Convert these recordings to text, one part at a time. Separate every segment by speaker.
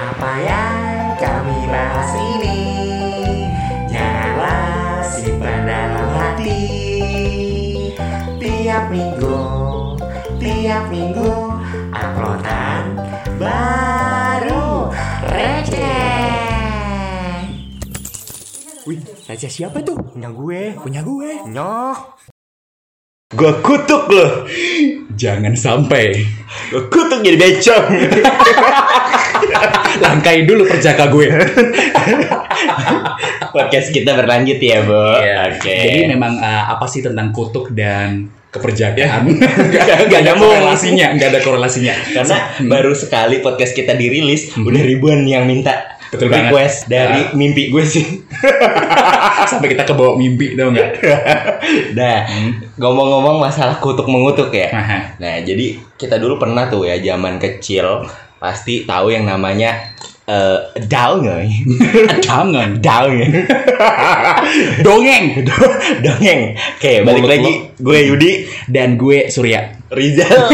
Speaker 1: Apa yang kami bahas ini Janganlah simpan dalam hati Tiap minggu Tiap minggu Uploadan baru receh
Speaker 2: Wih, raja siapa tuh?
Speaker 1: Punya gue
Speaker 2: Punya gue.
Speaker 1: Nyoh
Speaker 3: Gue kutuk loh.
Speaker 2: Jangan sampai
Speaker 3: Gue kutuk jadi becong.
Speaker 2: langkai dulu perjaka gue.
Speaker 3: Podcast kita berlanjut ya, Bu.
Speaker 2: Iya.
Speaker 3: Oke.
Speaker 2: Jadi memang uh, apa sih tentang kutuk dan keperjakaan?
Speaker 3: Nggak- nggak
Speaker 2: ada
Speaker 3: nyambung.
Speaker 2: korelasinya, nggak ada korelasinya.
Speaker 3: karena baru sekali podcast kita dirilis, udah ribuan yang minta
Speaker 2: Betul banget.
Speaker 3: request dari
Speaker 2: Ya.
Speaker 3: mimpi gue sih.
Speaker 2: sampai kita kebawa mimpi tau nggak?
Speaker 3: Nah, ngomong-ngomong masalah kutuk mengutuk ya.
Speaker 2: Aha.
Speaker 3: Nah, jadi kita dulu pernah tuh ya zaman kecil pasti tahu yang namanya eh daungoy.
Speaker 2: Jangan.
Speaker 3: Daungoy.
Speaker 2: Dongeng.
Speaker 3: Dongeng. Oke, balik
Speaker 2: Mulut
Speaker 3: lagi. Gue Yudi,
Speaker 2: Dan gue Surya.
Speaker 3: Rizal,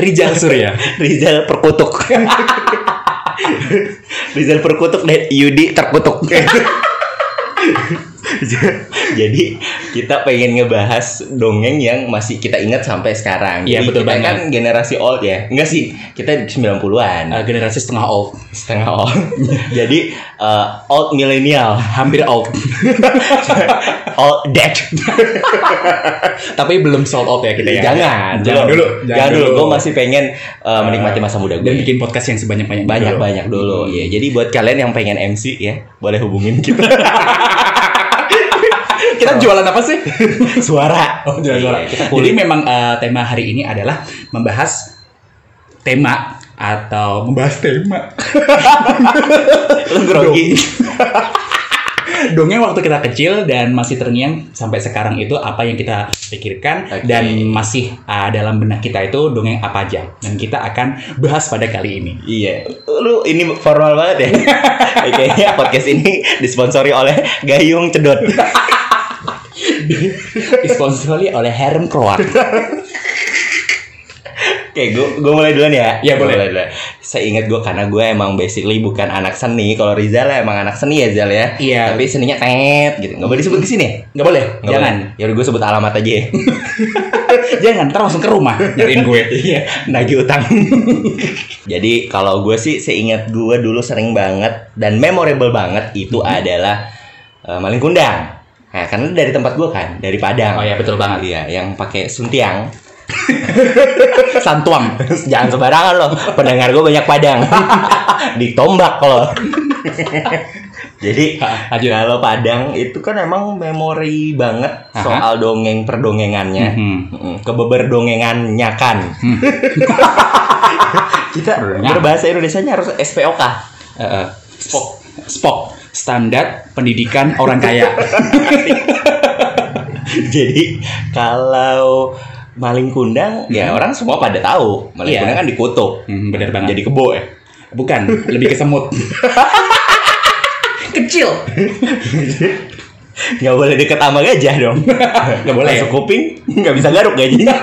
Speaker 2: Rijal Surya.
Speaker 3: Rizal perkutuk. Rizal perkutuk dan Yudi terkutuk. Jadi kita pengen ngebahas dongeng yang masih kita ingat sampai sekarang.
Speaker 2: Iya, betul
Speaker 3: kita
Speaker 2: banget.
Speaker 3: kan generasi old ya. Enggak sih, kita 90-an.
Speaker 2: Uh, generasi setengah old.
Speaker 3: setengah old. Jadi uh, old millennial,
Speaker 2: Hampir old.
Speaker 3: old dead.
Speaker 2: Tapi belum sold out ya kita ya.
Speaker 3: Jangan,
Speaker 2: Jangan
Speaker 3: belum.
Speaker 2: dulu.
Speaker 3: Jangan, dulu. Gue masih pengen uh, menikmati masa muda gue.
Speaker 2: Dan bikin podcast yang sebanyak-banyak
Speaker 3: banyak banyak dulu ya jadi buat kalian yang pengen MC ya boleh hubungin kita
Speaker 2: Kita jualan apa sih?
Speaker 3: suara.
Speaker 2: Oh, jualan suara.
Speaker 3: Iya, kita
Speaker 2: Jadi memang eh, tema hari ini adalah membahas tema atau membahas tema.
Speaker 3: Lu grogi.
Speaker 2: Dongeng. Waktu kita kecil dan masih terngiang sampai sekarang itu apa yang kita pikirkan
Speaker 3: Oke.
Speaker 2: dan masih eh, dalam benak kita itu dongeng apa aja. Dan kita akan bahas pada kali ini.
Speaker 3: iya. Lu ini formal banget ya. Kayaknya podcast ini disponsori oleh Gayung Cedot
Speaker 2: Disponsori oleh Harem Kroat.
Speaker 3: Oke, gue gue mulai duluan ya.
Speaker 2: Iya, boleh.
Speaker 3: mulai duluan. Saya ingat gue karena gue emang basically bukan anak seni. Kalau Rizal emang anak seni ya Zal ya.
Speaker 2: Iya.
Speaker 3: Tapi seninya tet gitu. Nggak boleh disebut di sini.
Speaker 2: Nggak boleh,
Speaker 3: Nggak
Speaker 2: jangan.
Speaker 3: boleh. Ya udah gue sebut alamat aja. ya.
Speaker 2: Jangan, ntar langsung ke rumah nyariin gue.
Speaker 3: Iya, nagih utang. Jadi kalau gue sih seingat gue dulu sering banget dan memorable banget itu
Speaker 2: Hmm.
Speaker 3: adalah eh, maling kundang. Nah, karena dari tempat gue kan, dari Padang.
Speaker 2: Oh ya betul banget.
Speaker 3: Iya, yang pakai suntiang.
Speaker 2: Santuang.
Speaker 3: Jangan sembarangan loh. Pendengar gue banyak Padang. Ditombak loh. Jadi
Speaker 2: Lanjut.
Speaker 3: kalau Padang itu kan emang memori banget
Speaker 2: Aha.
Speaker 3: soal dongeng perdongengannya. Mm, Kebeber-dongengannya kan. Kita berbahasa Indonesia harus SPOK.
Speaker 2: Eh, Spok. Spok. Standar pendidikan orang kaya.
Speaker 3: Jadi kalau maling kundang ya
Speaker 2: Mhm.
Speaker 3: orang semua pada tahu. Maling
Speaker 2: Iya.
Speaker 3: kundang kan dikutuk.
Speaker 2: Hmm, bener banget.
Speaker 3: Jadi kebo ya.
Speaker 2: Bukan, lebih ke semut. Kecil.
Speaker 3: Nggak boleh deket sama gajah dong.
Speaker 2: Nggak boleh.
Speaker 3: Masuk kuping nggak bisa garuk gajinya.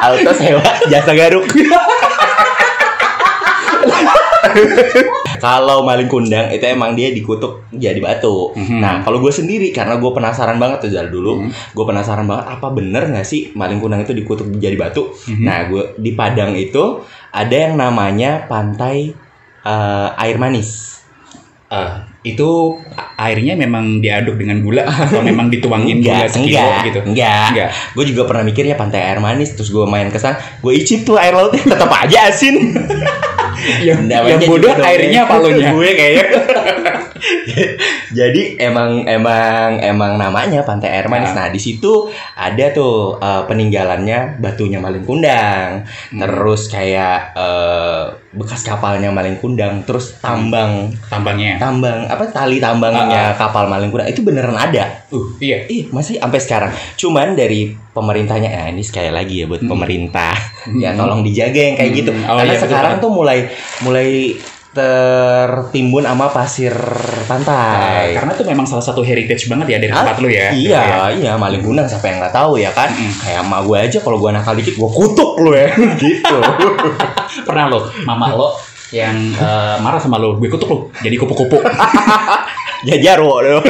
Speaker 3: Auto sewa jasa garuk. kalau maling kundang itu emang dia dikutuk jadi batu.
Speaker 2: Mhm.
Speaker 3: Nah kalau gue sendiri karena gue penasaran banget tuh Zal dulu,
Speaker 2: Mhm.
Speaker 3: gue penasaran banget apa bener nggak sih maling kundang itu dikutuk jadi batu?
Speaker 2: Mhm.
Speaker 3: Nah gue di Padang itu ada yang namanya pantai eh, air manis.
Speaker 2: Eh, itu airnya memang diaduk dengan gula atau memang dituangin gula sekilo
Speaker 3: enggak,
Speaker 2: gitu.
Speaker 3: Enggak.
Speaker 2: Enggak.
Speaker 3: Gue juga pernah mikir ya pantai air manis terus gue main ke sana, gue icip tuh air lautnya tetap aja asin.
Speaker 2: Yang, yang bodoh airnya
Speaker 3: ya.
Speaker 2: palunya.
Speaker 3: gue kayaknya. Jadi emang emang emang namanya pantai air manis.
Speaker 2: Ya.
Speaker 3: Nah di situ ada tuh eh, peninggalannya batunya maling kundang,
Speaker 2: Hmm.
Speaker 3: terus kayak eh, bekas kapalnya maling kundang, terus tambang
Speaker 2: Tambangnya.
Speaker 3: tambang apa tali tambangnya kapal maling kundang itu beneran ada.
Speaker 2: Uh, iya.
Speaker 3: Ih, masih sampai sekarang. Cuman dari pemerintahnya, ya ini sekali lagi ya buat pemerintah, ya tolong dijaga yang kayak
Speaker 2: Hmm.
Speaker 3: gitu.
Speaker 2: Oh,
Speaker 3: Karena
Speaker 2: iya, betul
Speaker 3: sekarang
Speaker 2: banget.
Speaker 3: tuh mulai mulai tertimbun sama pasir pantai.
Speaker 2: Karena itu memang salah satu heritage banget ya dari
Speaker 3: Ah,
Speaker 2: tempat lu ya.
Speaker 3: Iya,
Speaker 2: Gitu ya.
Speaker 3: iya, maling kundang siapa yang nggak tahu ya kan?
Speaker 2: Mm-mm.
Speaker 3: Kayak emak gue aja kalau gue nakal dikit gue kutuk lu ya. gitu.
Speaker 2: Pernah lo, mama lo yang eh, marah sama lo, gue kutuk lo, jadi kupu-kupu.
Speaker 3: Jajarwo dong.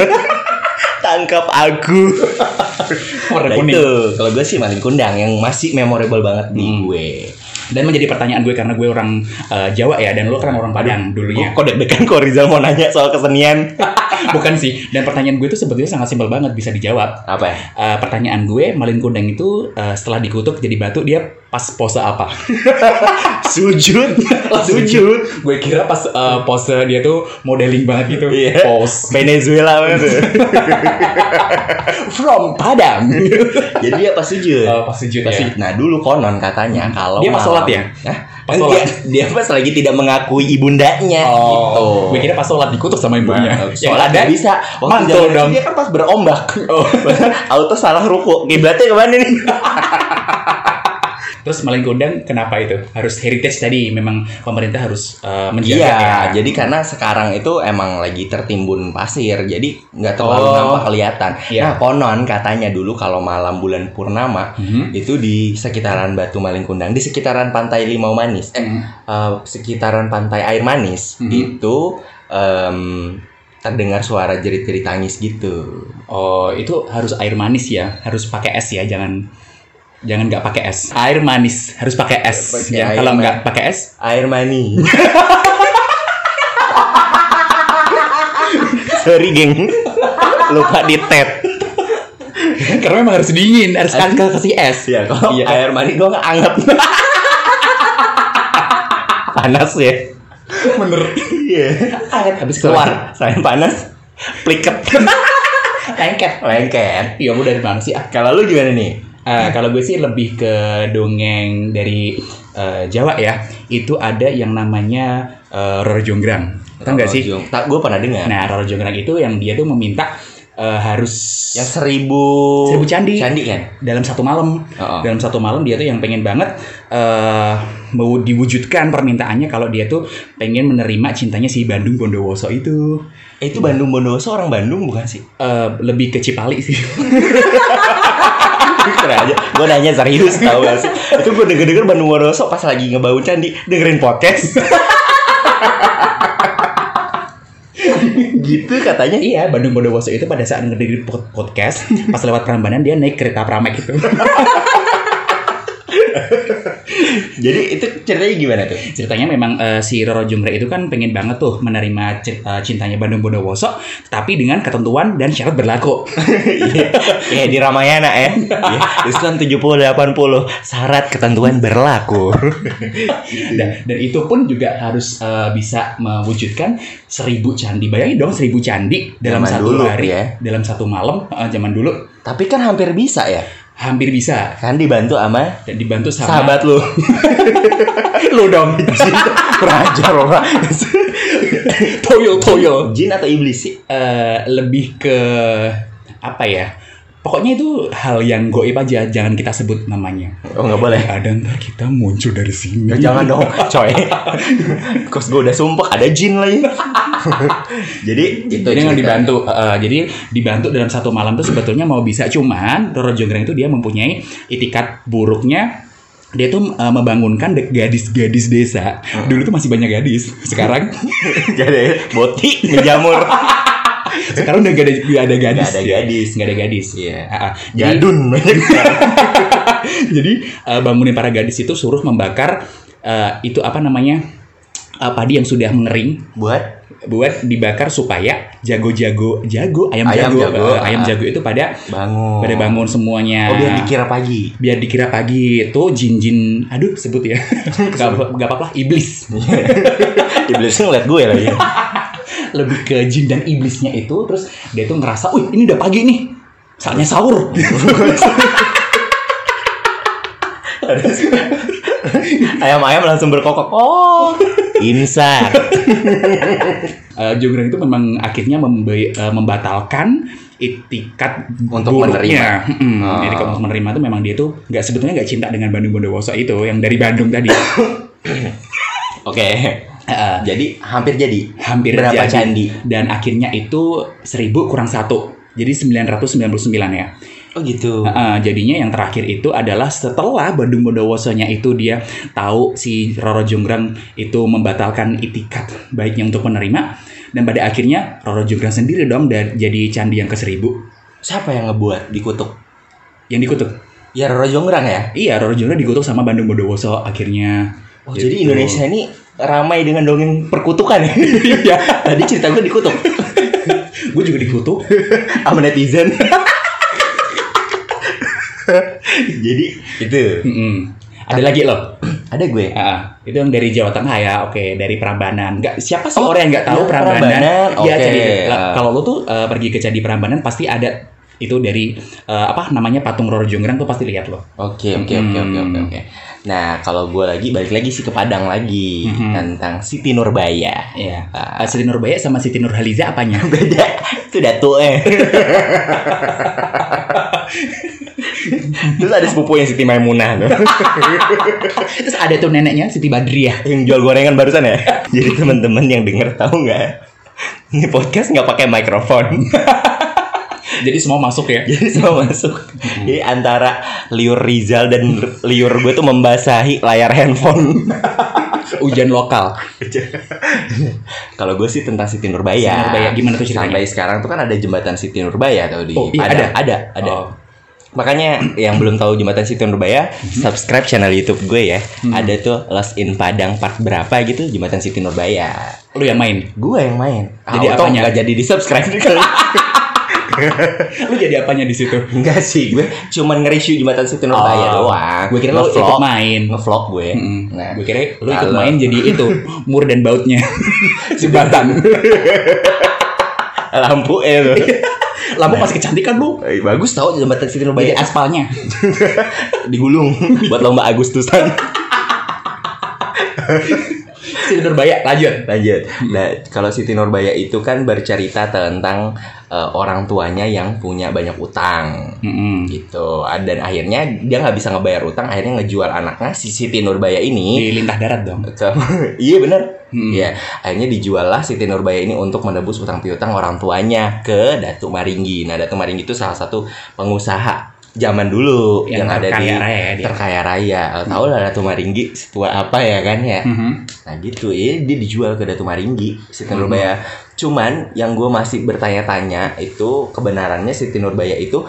Speaker 3: Tangkap aku. Nah, itu kalau gue sih maling kundang yang masih memorable banget di
Speaker 2: Hmm.
Speaker 3: gue.
Speaker 2: Dan menjadi pertanyaan gue karena gue orang eh, Jawa ya, dan lo kan orang Padang dulunya.
Speaker 3: Kok deg-degan kok Rizal mau nanya soal kesenian?
Speaker 2: Bukan sih. Dan pertanyaan gue itu sebetulnya sangat simpel banget bisa dijawab.
Speaker 3: Apa ya?
Speaker 2: Eh, pertanyaan gue, malin kundang itu eh, setelah dikutuk jadi batu dia pas pose apa?
Speaker 3: Sujud.
Speaker 2: Sujud. Gue kira pas eh, pose dia tuh modeling banget gitu.
Speaker 3: Iya.
Speaker 2: Pose
Speaker 3: Venezuela banget.
Speaker 2: from Padang.
Speaker 3: Jadi dia pas sujud.
Speaker 2: Oh, pas sujud
Speaker 3: Pas
Speaker 2: ya.
Speaker 3: sujud. Nah dulu konon katanya kalau
Speaker 2: Dia pas sholat ya?
Speaker 3: Hah?
Speaker 2: Pas sholat.
Speaker 3: dia pas lagi tidak mengakui ibundanya gitu.
Speaker 2: Gue kira pas sholat dikutuk sama ibunya.
Speaker 3: Nah,
Speaker 2: Yang
Speaker 3: sholat
Speaker 2: ada
Speaker 3: nggak bisa. Waktu
Speaker 2: mantul dong.
Speaker 3: Dia kan pas berombak.
Speaker 2: Oh.
Speaker 3: Auto salah ruku. Kiblatnya ke mana nih?
Speaker 2: Terus malin kundang kenapa itu? Harus heritage tadi memang pemerintah harus eh, menjaga
Speaker 3: Iya,
Speaker 2: ya.
Speaker 3: jadi karena sekarang itu emang lagi tertimbun pasir, jadi nggak terlalu
Speaker 2: Oh.
Speaker 3: nampak kelihatan.
Speaker 2: Iya.
Speaker 3: Nah, konon katanya dulu kalau malam bulan purnama
Speaker 2: Mhm.
Speaker 3: itu di sekitaran Batu Malingkundang, di sekitaran pantai Limau Manis, eh,
Speaker 2: Hmm.
Speaker 3: eh, sekitaran pantai Air Manis
Speaker 2: Mhm.
Speaker 3: itu em, terdengar suara jerit-jerit tangis gitu.
Speaker 2: Oh, itu harus air manis ya, harus pakai es ya, jangan jangan nggak pakai es. Air manis harus pakai es. Ya,
Speaker 3: air
Speaker 2: kalau nggak pakai es,
Speaker 3: Air mani. Sorry geng, lupa di tet.
Speaker 2: karena memang harus dingin, harus kan kasih es.
Speaker 3: Ya, kalau
Speaker 2: Iya.
Speaker 3: air mani doang anget. panas ya.
Speaker 2: Bener.
Speaker 3: Iya.
Speaker 2: Anget habis
Speaker 3: Keluar, saya panas. Pliket.
Speaker 2: Lengket.
Speaker 3: Lengket.
Speaker 2: Iya, mau dari mana sih? Ah,
Speaker 3: Kalau lu gimana nih?
Speaker 2: Eh, kalau gue sih lebih ke dongeng dari eh, Jawa ya. Itu ada yang namanya eh, Roro Jonggrang. Tahu nggak sih?
Speaker 3: Tak, gue pernah dengar.
Speaker 2: Nah, Roro Jonggrang itu yang dia tuh meminta eh, harus
Speaker 3: yang seribu
Speaker 2: Seribu candi.
Speaker 3: Candi kan?
Speaker 2: dalam satu malam.
Speaker 3: Oh.
Speaker 2: Dalam satu malam dia tuh yang pengen banget eh mau diwujudkan permintaannya kalau dia tuh pengen menerima cintanya si Bandung Bondowoso itu.
Speaker 3: Eh, itu Bandung Bondowoso orang Bandung bukan sih?
Speaker 2: Eh, lebih ke Cipali sih.
Speaker 3: Aja. Gue nanya serius tau gak sih? Itu gue denger-denger Bandung Bondowoso pas lagi ngebangun candi dengerin podcast. gitu katanya.
Speaker 2: iya, Bandung Bondowoso itu pada saat ngedengerin pod- podcast, pas lewat Prambanan dia naik kereta Pramek itu.
Speaker 3: Jadi itu ceritanya gimana tuh?
Speaker 2: Ceritanya memang eh, si Roro Jonggrang itu kan pengen banget tuh menerima cer- eh, cintanya Bandung Bondowoso, tapi dengan ketentuan dan syarat berlaku.
Speaker 3: Iya, Kayak di Ramayana ya. Islam 70 80 syarat ketentuan berlaku.
Speaker 2: dan, dan itu pun juga harus eh, bisa mewujudkan seribu candi. Bayangin dong seribu candi dalam
Speaker 3: Zaman
Speaker 2: satu
Speaker 3: dulu,
Speaker 2: hari,
Speaker 3: ya.
Speaker 2: dalam satu malam eh, zaman dulu
Speaker 3: Tapi kan hampir bisa ya.
Speaker 2: Hampir bisa
Speaker 3: Kan dibantu sama
Speaker 2: dan dibantu sama
Speaker 3: sahabat lu.
Speaker 2: lu dong.
Speaker 3: Ajar loh, Pak.
Speaker 2: toyo toyo.
Speaker 3: Jin atau iblis sih?
Speaker 2: Eh, lebih ke apa ya? Pokoknya itu hal yang goib aja, jangan kita sebut namanya.
Speaker 3: Oh nggak boleh.
Speaker 2: Ada ntar kita muncul dari sini.
Speaker 3: Ya, jangan dong, coy. Kos gue udah sumpah ada jin lagi. Jadi itu
Speaker 2: Jadi yang dibantu, eh, jadi dibantu dalam satu malam tuh sebetulnya mau bisa cuman Roro Jonggrang itu dia mempunyai itikat buruknya dia tuh eh, membangunkan de- gadis-gadis desa. Dulu tuh masih banyak gadis. Sekarang
Speaker 3: Jadi boti menjamur.
Speaker 2: sekarang udah gak ada, gak ada gadis.
Speaker 3: Nggak ada
Speaker 2: ya.
Speaker 3: gadis.
Speaker 2: Nggak ada gadis.
Speaker 3: Iya.
Speaker 2: Ah, ah. Jadi,
Speaker 3: Gadun banyak.
Speaker 2: jadi eh, bangunin para gadis itu suruh membakar eh, itu apa namanya eh, padi yang sudah mengering
Speaker 3: Buat
Speaker 2: buat dibakar supaya jago-jago jago ayam,
Speaker 3: Ayam
Speaker 2: jago,
Speaker 3: jago,
Speaker 2: eh, ayam jago itu pada
Speaker 3: bangun.
Speaker 2: pada bangun semuanya.
Speaker 3: Oh biar dikira pagi.
Speaker 2: biar dikira pagi itu jin-jin aduh sebut ya nggak apa-apa iblis
Speaker 3: Iblisnya ngeliat gue lagi.
Speaker 2: lebih ke jin dan iblisnya itu terus dia tuh ngerasa wih ini udah pagi nih saatnya sahur
Speaker 3: Ayam-ayam langsung berkokok. Oh, insar.
Speaker 2: Eh, Jonggrang itu memang akhirnya membe- eh, membatalkan itikat
Speaker 3: Untuk
Speaker 2: buruknya.
Speaker 3: menerima.
Speaker 2: Mm,
Speaker 3: Oh.
Speaker 2: itikat untuk menerima itu memang dia tuh nggak sebetulnya nggak cinta dengan Bandung Bondowoso itu yang dari Bandung tadi
Speaker 3: Oke.
Speaker 2: Eh,
Speaker 3: Jadi hampir jadi.
Speaker 2: hampir
Speaker 3: Berapa
Speaker 2: jadi.
Speaker 3: candi?
Speaker 2: dan akhirnya itu 1000 kurang satu jadi 999 ya
Speaker 3: Oh gitu.
Speaker 2: Heeh, jadinya yang terakhir itu adalah setelah Bandung Bondowosonya itu dia tahu si Roro Jonggrang itu membatalkan itikat baiknya untuk menerima dan pada akhirnya Roro Jonggrang sendiri dong dan jadi candi yang ke seribu
Speaker 3: Siapa yang ngebuat dikutuk?
Speaker 2: yang dikutuk.
Speaker 3: Ya Roro Jonggrang ya.
Speaker 2: Iya, Roro Jonggrang dikutuk sama Bandung Bondowoso akhirnya.
Speaker 3: Oh,
Speaker 2: Gitu.
Speaker 3: jadi Indonesia ini ramai dengan dongeng perkutukan ya.
Speaker 2: Iya.
Speaker 3: Tadi cerita gue dikutuk
Speaker 2: Gue juga dikutuk.
Speaker 3: sama netizen. jadi itu
Speaker 2: Mm-mm. Ada lagi loh.
Speaker 3: ada gue.
Speaker 2: Ah, itu yang dari Jawa Tengah ya, oke dari Prambanan. Nggak siapa sih
Speaker 3: Oh,
Speaker 2: orang yang nggak tahu
Speaker 3: ya,
Speaker 2: Prambanan?
Speaker 3: Prambanan, oke.
Speaker 2: jadi
Speaker 3: Ah.
Speaker 2: kalau lu tuh eh, pergi ke Candi Prambanan pasti ada itu dari eh, apa namanya patung Roro Jonggrang tuh pasti lihat loh.
Speaker 3: Oke oke oke oke oke. Nah kalau gue lagi balik lagi sih ke Padang lagi
Speaker 2: Mhm.
Speaker 3: tentang Siti Nurbaya.
Speaker 2: Iya. Uh, Siti Nurbaya sama Siti Nurhaliza apanya?
Speaker 3: Beda itu datu eh. Terus ada sepupu yang Siti Maimunah tuh.
Speaker 2: Terus ada tuh neneknya Siti Badriah.
Speaker 3: yang jual gorengan barusan ya. Jadi teman-teman yang denger tahu nggak? Ini podcast nggak pakai mikrofon.
Speaker 2: Jadi semua masuk ya.
Speaker 3: Jadi semua masuk. Jadi antara liur Rizal dan liur gue tuh membasahi layar handphone.
Speaker 2: Hujan lokal.
Speaker 3: Kalau gue sih tentang Siti Nurbaya.
Speaker 2: Siti Nurbaya, gimana tuh ceritanya?
Speaker 3: Sampai sekarang tuh kan ada jembatan Siti Nurbaya tuh di.
Speaker 2: Oh, iya,
Speaker 3: ada,
Speaker 2: ada?
Speaker 3: ada, ada.
Speaker 2: Oh.
Speaker 3: Makanya yang belum tahu jembatan Siti Nurbaya, subscribe channel YouTube gue ya. Ada tuh Lost in Padang part berapa gitu jembatan Siti Nurbaya.
Speaker 2: Lu yang main.
Speaker 3: Gue yang main.
Speaker 2: Jadi
Speaker 3: Auto
Speaker 2: apanya?
Speaker 3: nggak jadi di subscribe
Speaker 2: Lu jadi apanya di situ?
Speaker 3: Enggak sih, gue cuman nge-review jembatan Siti Nurbaya
Speaker 2: Oh,
Speaker 3: doang.
Speaker 2: Gue kira lu ikut main.
Speaker 3: Ngevlog gue.
Speaker 2: Mm-mm.
Speaker 3: Nah,
Speaker 2: gue kira lu ikut
Speaker 3: kalau-
Speaker 2: main jadi itu mur dan bautnya jembatan.
Speaker 3: lampu eh
Speaker 2: Lampu masih kecantikan lu.
Speaker 3: Eh, Bagus tau jembatan Siti
Speaker 2: Jadi
Speaker 3: Nurbaya
Speaker 2: aspalnya.
Speaker 3: digulung buat lomba Agustusan.
Speaker 2: Siti Nurbaya lanjut.
Speaker 3: Lanjut. Nah, kalau Siti Nurbaya itu kan bercerita tentang eh, orang tuanya yang punya banyak utang.
Speaker 2: Mm-mm.
Speaker 3: Gitu. Ah, Dan akhirnya dia nggak bisa ngebayar utang, akhirnya ngejual anaknya si Siti Nurbaya ini
Speaker 2: Di lintah darat dong.
Speaker 3: ke Iya bener.
Speaker 2: Hmm.
Speaker 3: Iya, akhirnya dijual lah Siti Nurbaya ini untuk menebus utang piutang orang tuanya ke Datuk Maringgi. Nah, Datuk Maringgi itu salah satu pengusaha zaman dulu
Speaker 2: Yang
Speaker 3: yang, ada di
Speaker 2: terkaya raya ya dia.
Speaker 3: terkaya raya. Eh, Tahu lah Datuk Maringgi setua apa ya kan ya.
Speaker 2: Mhm.
Speaker 3: Nah gitu, ini dia dijual ke Datuk Maringgi Siti
Speaker 2: Hmm.
Speaker 3: Nurbaya. Cuman yang gue masih bertanya-tanya itu kebenarannya Siti Nurbaya itu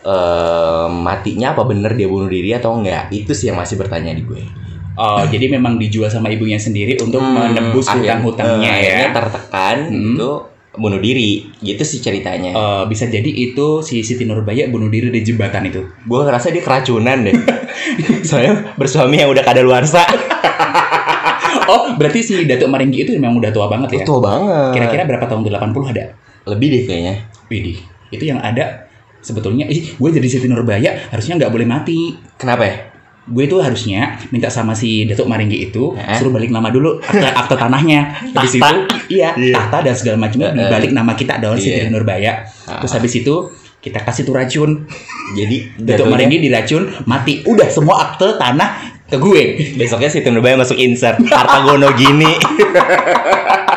Speaker 3: eh, matinya apa bener dia bunuh diri atau enggak? Itu sih yang masih bertanya di gue.
Speaker 2: Oh, jadi memang dijual sama ibunya sendiri untuk
Speaker 3: Hmm,
Speaker 2: menebus hutang-hutangnya
Speaker 3: eh,
Speaker 2: ya.
Speaker 3: tertekan
Speaker 2: Hmm.
Speaker 3: itu bunuh diri. Gitu sih ceritanya.
Speaker 2: Eh, bisa jadi itu si Siti Nurbaya bunuh diri di jembatan itu.
Speaker 3: gue ngerasa dia keracunan deh. Soalnya bersuami yang udah kadaluarsa.
Speaker 2: Oh, berarti si Datuk Maringgi itu memang udah tua banget ya?
Speaker 3: tua banget.
Speaker 2: Kira-kira berapa tahun? 80 ada?
Speaker 3: lebih deh kayaknya.
Speaker 2: Widih, itu yang ada sebetulnya, ih, gue jadi Siti Nurbaya harusnya nggak boleh mati.
Speaker 3: kenapa ya
Speaker 2: Gue itu harusnya minta sama si Datuk Maringgi itu
Speaker 3: Eh?
Speaker 2: suruh balik nama dulu akte, akte tanahnya. Habis itu, iya,
Speaker 3: Iya.
Speaker 2: tahta dan segala macamnya
Speaker 3: eh.
Speaker 2: dibalik nama kita dong Siti
Speaker 3: Iya.
Speaker 2: Nurbaya.
Speaker 3: Ah.
Speaker 2: Terus habis itu kita kasih tuh racun.
Speaker 3: jadi
Speaker 2: Datuk Maringgi diracun, mati. Udah semua akte tanah ke gue.
Speaker 3: besoknya si Nurbaya masuk insert harta gono gini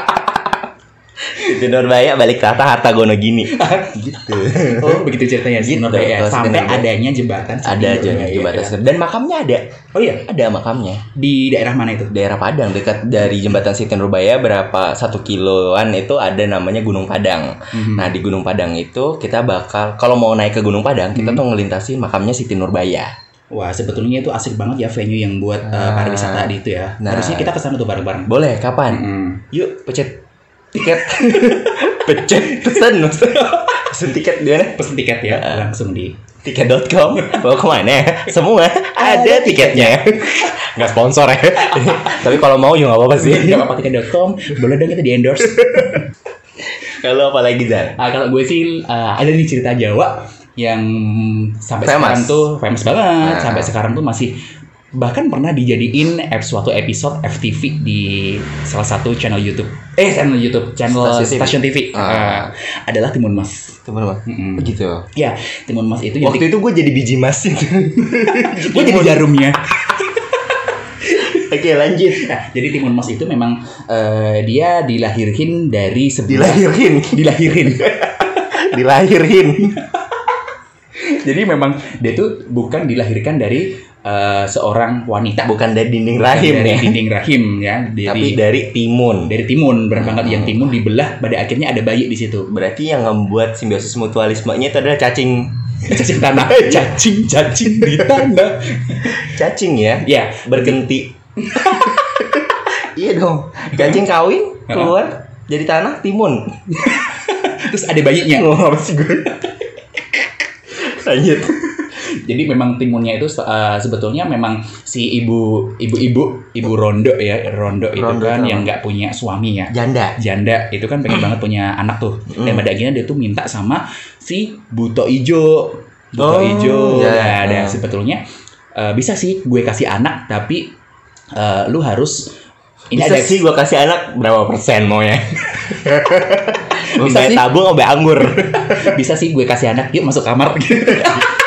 Speaker 3: Siti Nurbaya balik tahta harta gono gini gitu
Speaker 2: Oh, begitu ceritanya Siti
Speaker 3: Gitu,
Speaker 2: Nurbaya. Sampai
Speaker 3: Nurbaya.
Speaker 2: adanya jembatan Siti
Speaker 3: ada aja
Speaker 2: Nurbaya.
Speaker 3: jembatan dan makamnya ada
Speaker 2: Oh iya,
Speaker 3: ada makamnya
Speaker 2: di daerah mana itu?
Speaker 3: daerah Padang dekat dari jembatan Siti Nurbaya berapa satu kiloan itu ada namanya Gunung Padang.
Speaker 2: Mhm.
Speaker 3: Nah di Gunung Padang itu kita bakal kalau mau naik ke Gunung Padang kita
Speaker 2: Mhm.
Speaker 3: tuh ngelintasin makamnya Siti Nurbaya.
Speaker 2: Wah, sebetulnya itu asik banget ya venue yang buat uh,
Speaker 3: Ah.
Speaker 2: pariwisata di itu ya.
Speaker 3: Nah.
Speaker 2: Harusnya kita ke sana tuh bareng-bareng.
Speaker 3: Boleh kapan?
Speaker 2: Mm.
Speaker 3: Yuk pecet tiket. pecet pesen pesen tiket di mana?
Speaker 2: Pesen tiket ya,
Speaker 3: Ah.
Speaker 2: langsung di.
Speaker 3: Tiket.com mau ke mana? Semua ada tiketnya. Nggak sponsor ya. Tapi kalau mau juga nggak apa-apa sih.
Speaker 2: Gak apa-apa tiket.com, boleh dong kita di endorse.
Speaker 3: Kalau apa lagi Zal?
Speaker 2: Ah, kalau gue sih uh, ada nih cerita Jawa yang sampai
Speaker 3: Famous.
Speaker 2: sekarang tuh famous banget,
Speaker 3: Ah.
Speaker 2: sampai sekarang tuh masih bahkan pernah dijadiin suatu episode FTV di salah satu channel YouTube. Eh, channel YouTube, channel
Speaker 3: Stasiun TV.
Speaker 2: stasiun TV.
Speaker 3: Ah.
Speaker 2: Ah, adalah Timun Mas.
Speaker 3: Teman-teman.
Speaker 2: Mm-mm.
Speaker 3: Begitu.
Speaker 2: Ya, Timun Mas itu
Speaker 3: Waktu itu gue jadi biji mas itu.
Speaker 2: gue jadi jarumnya.
Speaker 3: Oke lanjut.
Speaker 2: Nah, jadi Timun Mas itu memang eh, dia dilahirkan dari sebuah
Speaker 3: Dilahirin,
Speaker 2: dilahirin.
Speaker 3: dilahirin.
Speaker 2: Jadi memang dia tuh bukan dilahirkan dari eh, seorang wanita,
Speaker 3: Bukan dari dinding rahim
Speaker 2: dari
Speaker 3: ya.
Speaker 2: dinding rahim ya, dari
Speaker 3: Tapi dari timun.
Speaker 2: dari timun, benar banget yang timun dibelah pada akhirnya ada bayi di situ.
Speaker 3: Berarti yang membuat simbiosis mutualismenya itu adalah cacing.
Speaker 2: Cacing tanah, cacing cacing di tanah.
Speaker 3: Cacing ya.
Speaker 2: Ya,
Speaker 3: Bergenti. iya dong. Cacing kawin keluar jadi tanah timun.
Speaker 2: terus ada bayinya.
Speaker 3: Oh, apa sih gue? Lanjut.
Speaker 2: Jadi memang timunnya itu uh, sebetulnya memang si ibu ibu-ibu ibu rondo ya rondo itu
Speaker 3: Rondo
Speaker 2: kan
Speaker 3: sama.
Speaker 2: yang nggak punya suami ya
Speaker 3: Janda.
Speaker 2: janda itu kan pengen banget punya anak tuh dan
Speaker 3: Mm.
Speaker 2: pada akhirnya dia tuh minta sama si buto ijo buto
Speaker 3: Oh,
Speaker 2: ijo
Speaker 3: ya.
Speaker 2: Nah, dan
Speaker 3: Hmm.
Speaker 2: sebetulnya uh, bisa sih gue kasih anak tapi uh, lu harus ini
Speaker 3: Bisa
Speaker 2: ada
Speaker 3: sih gua kasih anak berapa persen mau ya?
Speaker 2: Bisa sih.
Speaker 3: tabung sampai anggur.
Speaker 2: bisa sih gue kasih anak yuk masuk kamar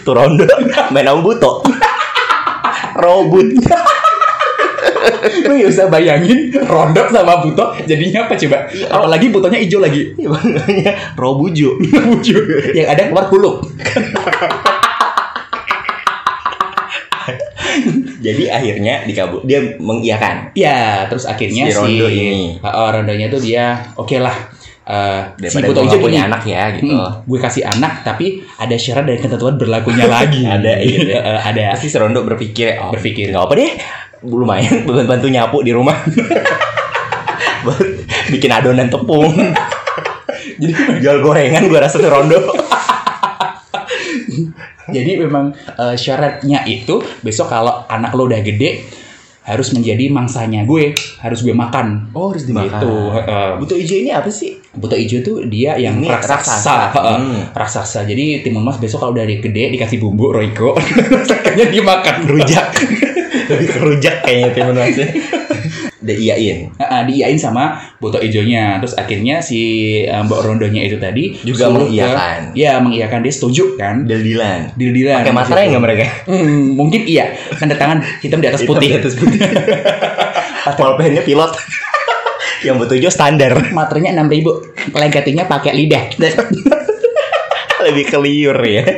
Speaker 3: Tuh rondo main sama buto. Robot.
Speaker 2: lu nggak usah bayangin rondo sama buto jadinya apa coba apalagi butonya ijo lagi
Speaker 3: Iya, Robuju.
Speaker 2: Wujud. yang ada keluar kuluk
Speaker 3: Jadi akhirnya dikabul dia mengiyakan.
Speaker 2: ya terus akhirnya
Speaker 3: Si Rondo ini.
Speaker 2: Oh, rondonya tuh dia oke lah eh, si buto ijo
Speaker 3: punya anak ya gitu.
Speaker 2: "Hmm, gue kasih anak tapi ada syarat dan ketentuan berlakunya lagi
Speaker 3: Ada, iya.
Speaker 2: Eh, ada
Speaker 3: Pasti si Rondo berpikir, oh,
Speaker 2: Berpikir.
Speaker 3: nggak apa deh, lumayan bantu bantu nyapu di rumah. Bikin adonan tepung. Jadi jual gorengan gua rasa si Rondo.
Speaker 2: Jadi memang eh, syaratnya itu besok kalau anak lo udah gede harus menjadi mangsanya gue, harus gue makan.
Speaker 3: Oh, harus
Speaker 2: Gitu. heeh.
Speaker 3: Buto hijau ini apa sih?
Speaker 2: Buto ijo tuh dia yang
Speaker 3: Ini
Speaker 2: raksasa,
Speaker 3: raksasa.
Speaker 2: heeh.
Speaker 3: Hmm.
Speaker 2: raksasa. Jadi timun mas besok kalau udah gede dikasih bumbu roiko, kayaknya dimakan
Speaker 3: Rujak. Lebih ke rujak kayaknya timun masnya. Iyain.
Speaker 2: Heeh, diiyain sama buto ijonya. Terus akhirnya si eh, mbak rondonya itu tadi
Speaker 3: Juga mengiyakan.
Speaker 2: Ya mengiyakan dia setuju kan.
Speaker 3: Deal-dealan.
Speaker 2: Deal-dealan.
Speaker 3: Pakai materai nggak mereka?
Speaker 2: Hmm, mungkin iya. Tanda tangan hitam di atas
Speaker 3: Hitam
Speaker 2: putih.
Speaker 3: di atas putih. Pulpennya pilot. Yang butuh hijau standar.
Speaker 2: Maternya enam ribu. Legatingnya pakai lidah.
Speaker 3: Lebih keliur ya.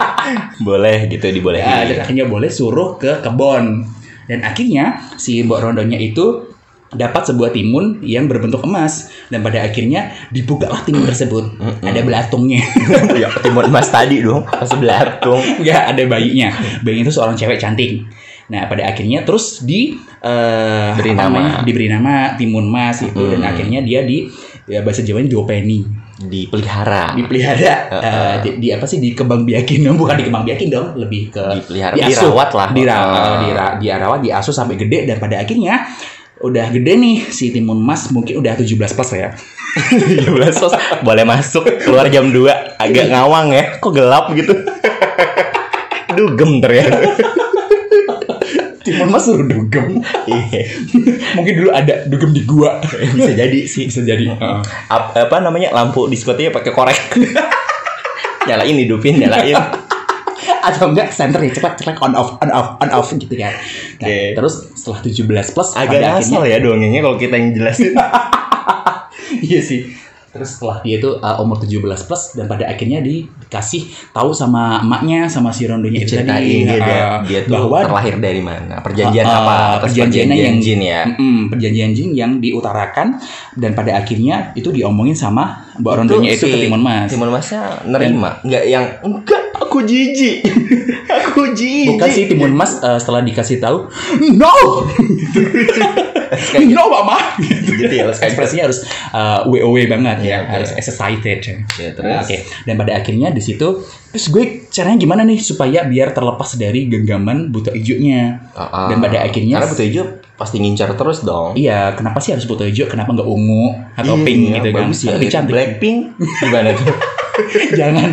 Speaker 3: Boleh gitu dibolehin.
Speaker 2: Ya, dan akhirnya boleh suruh ke kebon. Dan akhirnya si mbok rondonya itu dapat sebuah timun yang berbentuk emas dan pada akhirnya dibukalah timun tersebut ada belatungnya
Speaker 3: ya timun emas tadi dong. Pas belatung.
Speaker 2: nggak ada bayinya bayinya itu seorang cewek cantik nah pada akhirnya terus di eh,
Speaker 3: Beri
Speaker 2: apa
Speaker 3: nama.
Speaker 2: namanya, diberi nama timun mas itu dan
Speaker 3: Hmm.
Speaker 2: akhirnya dia di ya bahasa Jawanya diopeni
Speaker 3: Dipelihara.
Speaker 2: dipelihara
Speaker 3: Heeh.
Speaker 2: eh, di, di apa sih dikembang biakin bukan dikembang biakin dong lebih ke
Speaker 3: Dipelihara.
Speaker 2: diasuh.
Speaker 3: Dirawat lah.
Speaker 2: Dira,
Speaker 3: Heeh.
Speaker 2: dira, dirawat diasuh sampai gede dan pada akhirnya udah gede nih si timun mas mungkin udah 17 plus ya
Speaker 3: 17 sos boleh masuk keluar jam 2 agak ngawang ya kok gelap gitu dugem ternyata
Speaker 2: timun mas suruh dugem.
Speaker 3: Iya.
Speaker 2: mungkin dulu ada dugem di gua.
Speaker 3: Bisa jadi sih
Speaker 2: bisa jadi. Heeh.
Speaker 3: Ap- apa namanya lampu diskotiknya pakai korek. Nyalain hidupin nyalain.
Speaker 2: Atau enggak senternya cepat cepat on off on off on off gitu kan nah,
Speaker 3: Oke.
Speaker 2: terus setelah 17 plus
Speaker 3: agak
Speaker 2: pada
Speaker 3: ngasal ya dongengnya kalau kita yang jelasin.
Speaker 2: Iya sih terus setelah dia itu uh, umur 17 plus dan pada akhirnya dikasih tahu sama emaknya sama si rondonya itu tadi.
Speaker 3: Dia,
Speaker 2: uh,
Speaker 3: dia tuh
Speaker 2: bahwa
Speaker 3: terlahir dari mana? Perjanjian
Speaker 2: Uh, uh,
Speaker 3: apa? Atas
Speaker 2: perjanjiannya
Speaker 3: perjanjian
Speaker 2: yang-
Speaker 3: jin ya?
Speaker 2: Mm-mm, perjanjian jin yang diutarakan dan pada akhirnya itu diomongin sama mbak rondonya itu,
Speaker 3: si
Speaker 2: ke Timun Mas.
Speaker 3: Timun Masnya nerima? Nggak yang enggak aku jijik aku jijik
Speaker 2: bukan sih Timun Mas uh, setelah dikasih tahu no
Speaker 3: Kayak
Speaker 2: no mama
Speaker 3: gitu ya
Speaker 2: ekspresinya harus uh, WOW banget ya,
Speaker 3: Iya, oke.
Speaker 2: harus excited.
Speaker 3: Ya, terus?
Speaker 2: Oke. Dan pada akhirnya di situ terus gue caranya gimana nih supaya biar terlepas dari genggaman buta hijaunya.
Speaker 3: Ah, ah.
Speaker 2: Dan pada akhirnya
Speaker 3: karena butuh hijau pasti ngincar terus dong
Speaker 2: Iya, kenapa sih harus buta hijau? Kenapa nggak ungu atau
Speaker 3: Iya,
Speaker 2: pink gitu kan?
Speaker 3: bagus ya
Speaker 2: Lebih cantik.
Speaker 3: Blackpink gimana tuh
Speaker 2: Jangan.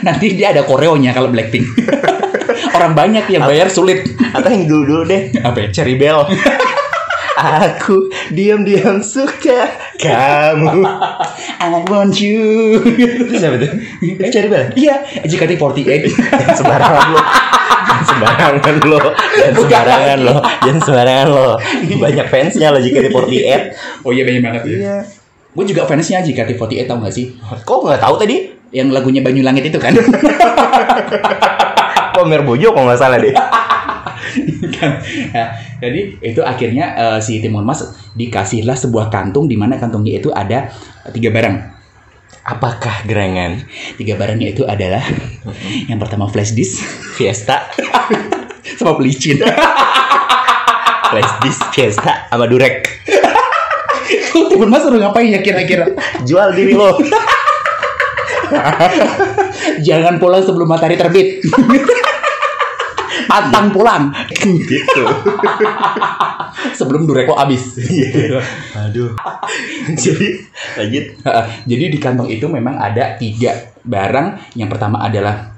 Speaker 2: Nanti dia ada koreonya kalau Blackpink. Orang banyak yang bayar sulit.
Speaker 3: atau yang dulu dulu deh
Speaker 2: Apa ya?
Speaker 3: Cherry Bell aku diam-diam suka kamu
Speaker 2: I want you.
Speaker 3: itu siapa tuh Itu Cherry Bell
Speaker 2: Iya, JKT48.
Speaker 3: Jangan sembarangan lo Jangan sembarangan lo Jangan sembarangan lo Jangan sembarangan lo Banyak fansnya lo jika di 48
Speaker 2: Oh iya banyak banget ya.
Speaker 3: Iya
Speaker 2: Gue juga fansnya JKT48 tau gak sih?
Speaker 3: Kok nggak tahu tadi?
Speaker 2: Yang lagunya Banyu Langit itu kan.
Speaker 3: Pamer Bojo kalau nggak salah deh.
Speaker 2: kan ya, jadi itu akhirnya eh, si Timun Mas dikasihlah sebuah kantung di mana kantungnya itu ada tiga barang
Speaker 3: Apakah gerangan
Speaker 2: tiga barangnya itu adalah yang pertama flash disk
Speaker 3: Fiesta,
Speaker 2: sama pelicin
Speaker 3: flash disk Fiesta, sama Durek?
Speaker 2: Timun Mas udah ngapain ya kira-kira
Speaker 3: Jual diri lo.
Speaker 2: jangan pulang sebelum matahari terbit pantang pulang
Speaker 3: gitu.
Speaker 2: sebelum dureko habis
Speaker 3: Aduh. Jadi lanjut.
Speaker 2: Jadi di kantong itu memang ada tiga barang. Yang pertama adalah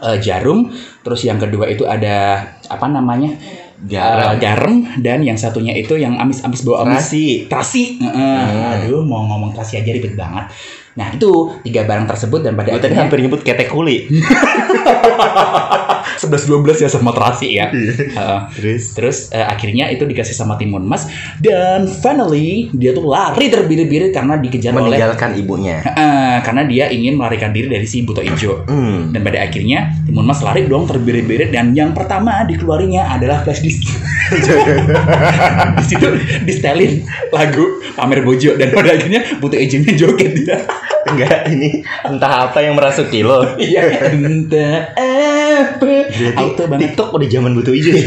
Speaker 2: eh, jarum, terus yang kedua itu ada apa namanya
Speaker 3: Garam.
Speaker 2: Eh, garam, dan yang satunya itu yang amis-amis bau amis.
Speaker 3: Terasi.
Speaker 2: Terasi. Heeh. Aduh, mau ngomong terasi aja ribet banget. Nah itu tiga barang tersebut dan pada
Speaker 3: Gue tadi
Speaker 2: akhirnya
Speaker 3: hampir nyebut ketek kuli.
Speaker 2: 11-12 ya sama terasi ya. Heeh.
Speaker 3: Terus
Speaker 2: Terus eh, akhirnya itu dikasih sama Timun Mas dan finally dia tuh lari terbirit-birit karena dikejar oleh
Speaker 3: meninggalkan ibunya.
Speaker 2: Eh, karena dia ingin melarikan diri dari si Buto Ijo.
Speaker 3: Hmm.
Speaker 2: Dan pada akhirnya Timun Mas lari dong terbirit-birit dan yang pertama dikeluarinya adalah flash disk. di situ distelin lagu Pamer Bojo dan pada akhirnya Buto Ijonya joget dia.
Speaker 3: Enggak, ini entah apa yang merasuki lo.
Speaker 2: Iya, entah apa.
Speaker 3: Berarti
Speaker 2: Auto banget.
Speaker 3: TikTok udah zaman butuh hijau ya.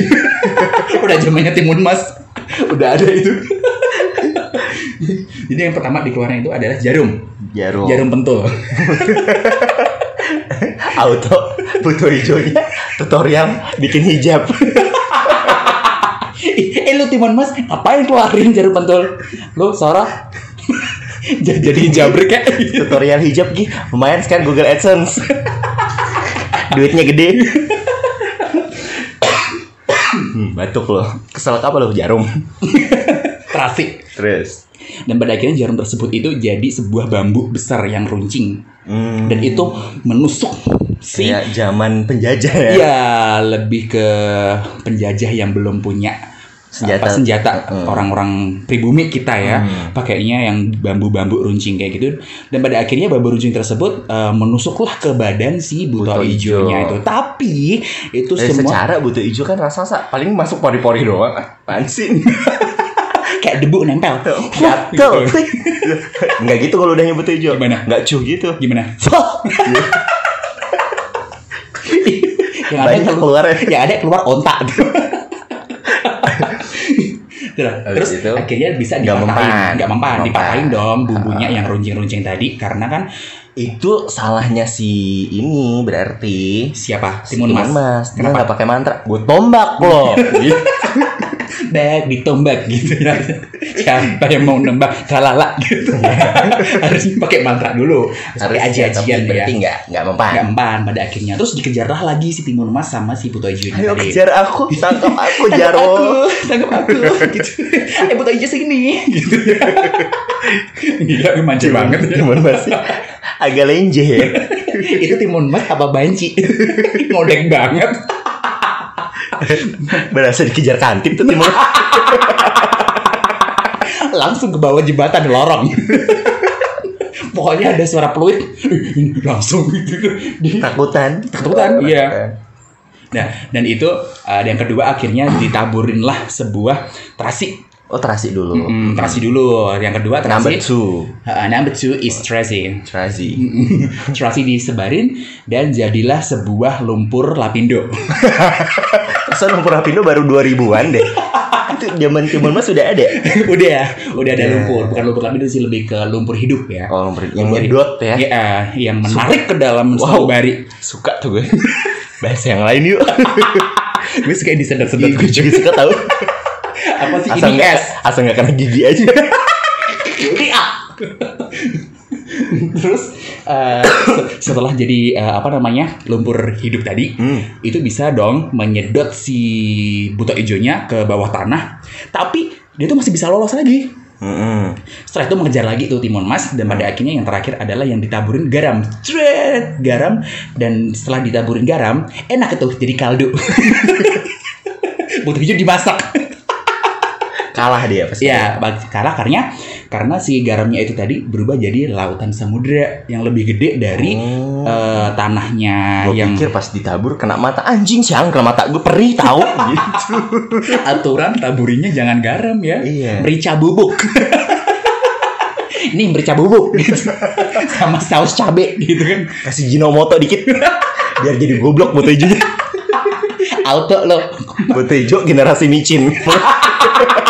Speaker 2: Udah zamannya Timun Mas. Udah ada itu. Jadi yang pertama dikeluarin itu adalah jarum.
Speaker 3: Jarum.
Speaker 2: Jarum pentul.
Speaker 3: Auto butuh hijaunya tutorial bikin hijab.
Speaker 2: eh lu Timun Mas ngapain keluarin jarum pentul? Lu Sora J- jadi jabrek ya
Speaker 3: tutorial hijab Gi. Lumayan sekarang Google AdSense. Duitnya gede. Hmm, batuk lo. Kesel apa lo jarum?
Speaker 2: trafik
Speaker 3: Terus.
Speaker 2: dan pada akhirnya jarum tersebut itu jadi sebuah bambu besar yang runcing
Speaker 3: Hmm,
Speaker 2: dan itu menusuk si
Speaker 3: kayak zaman penjajah ya.
Speaker 2: ya lebih ke penjajah yang belum punya
Speaker 3: Senjata.
Speaker 2: apa, senjata
Speaker 3: Hmm.
Speaker 2: orang-orang pribumi kita ya
Speaker 3: Hmm.
Speaker 2: pakainya yang bambu-bambu runcing kayak gitu dan pada akhirnya bambu runcing tersebut eh, menusuklah ke badan si buto,
Speaker 3: Buto ijo.
Speaker 2: ijonya itu tapi itu
Speaker 3: Eh,
Speaker 2: semua
Speaker 3: secara butuh hijau kan rasa-rasa paling masuk pori-pori doang. Apaan sih?
Speaker 2: kayak debu nempel
Speaker 3: Gatel. Enggak gitu kalau udah nyebut hijau.
Speaker 2: Gimana?
Speaker 3: Enggak cuh gitu.
Speaker 2: gimana yang ada keluar
Speaker 3: keluar ya.
Speaker 2: yang ada keluar ontak Terus,
Speaker 3: Habis
Speaker 2: terus
Speaker 3: itu,
Speaker 2: akhirnya bisa dipatahin,
Speaker 3: mempan.
Speaker 2: nggak mempan,
Speaker 3: Mempan.
Speaker 2: dipatahin dong bumbunya yang runcing-runcing tadi karena kan
Speaker 3: Itu salahnya si ini berarti
Speaker 2: siapa
Speaker 3: Si
Speaker 2: Timun Mas,
Speaker 3: Mas. Karena
Speaker 2: Kenapa?
Speaker 3: nggak pakai mantra. Gue tombak lo.
Speaker 2: Bag ditombak gitu ya. Siapa yang mau nembak kalala gitu. Harus pakai mantra dulu. Harus pakai aji-ajian ya.
Speaker 3: berarti nggak nggak mempan.
Speaker 2: Nggak mempan pada akhirnya. Terus dikejarlah lagi si Timun Mas sama si Buto Ijo
Speaker 3: Ayo kejar aku, tangkap aku Jarwo.
Speaker 2: tangkap aku gitu. Eh Buto Ijo sini gitu. Gila manja banget.
Speaker 3: Cuman masih agak lenje ya.
Speaker 2: Itu Timun Mas apa banci? Ngodek banget.
Speaker 3: Berasa dikejar kantip tuh timur.
Speaker 2: langsung ke bawah jembatan lorong. Pokoknya ada suara peluit, "Ih, ini langsung gitu.
Speaker 3: Takutan.
Speaker 2: Takutan, iya. Nah, dan itu uh, yang kedua akhirnya ditaburinlah sebuah terasi.
Speaker 3: Oh terasi dulu.
Speaker 2: Hmm, terasi dulu. Yang kedua
Speaker 3: Number
Speaker 2: terasi.
Speaker 3: two.
Speaker 2: Uh, number two is terasi.
Speaker 3: Terasi.
Speaker 2: terasi disebarin dan jadilah sebuah lumpur lapindo.
Speaker 3: So lumpur Rapindo baru 2000-an deh. Itu zaman Timur Mas sudah ada.
Speaker 2: udah ya, udah ada
Speaker 3: Udah.
Speaker 2: lumpur. Bukan lumpur lapindo sih lebih ke lumpur hidup ya.
Speaker 3: Oh, lumpur yang
Speaker 2: Lumpur
Speaker 3: nyedot ya.
Speaker 2: Iya, yang menarik ke dalam
Speaker 3: Wow.
Speaker 2: sanubari.
Speaker 3: Suka tuh gue. Bahasa yang lain yuk.
Speaker 2: Gue suka disedot-sedot.
Speaker 3: gue juga suka tahu.
Speaker 2: Apa sih
Speaker 3: Asal nggak
Speaker 2: es?
Speaker 3: asal nggak kena gigi aja.
Speaker 2: Ah. Terus se- setelah jadi eh, apa namanya lumpur hidup tadi,
Speaker 3: Hmm.
Speaker 2: itu bisa dong menyedot si buto ijonya ke bawah tanah. Tapi dia tuh masih bisa lolos lagi.
Speaker 3: Mm-mm.
Speaker 2: Setelah itu mengejar lagi tuh Timun Mas dan pada akhirnya yang terakhir adalah yang ditaburin garam. Cret, garam dan setelah ditaburin garam, enak itu jadi kaldu. Butuh hijau dimasak.
Speaker 3: Kalah dia pasti.
Speaker 2: Ya, kalah karena karena si garamnya itu tadi berubah jadi lautan samudera yang lebih gede dari
Speaker 3: Oh.
Speaker 2: eh, tanahnya
Speaker 3: Gue
Speaker 2: yang
Speaker 3: pikir pas ditabur kena mata anjing siang kena mata gue perih tahu gitu.
Speaker 2: aturan taburinya jangan garam ya.
Speaker 3: Iya.
Speaker 2: Merica bubuk. Ini merica bubuk gitu. Sama saus cabe gitu kan.
Speaker 3: Kasih Jinomoto dikit biar jadi goblok Botejo.
Speaker 2: Auto lo.
Speaker 3: Botejo generasi micin.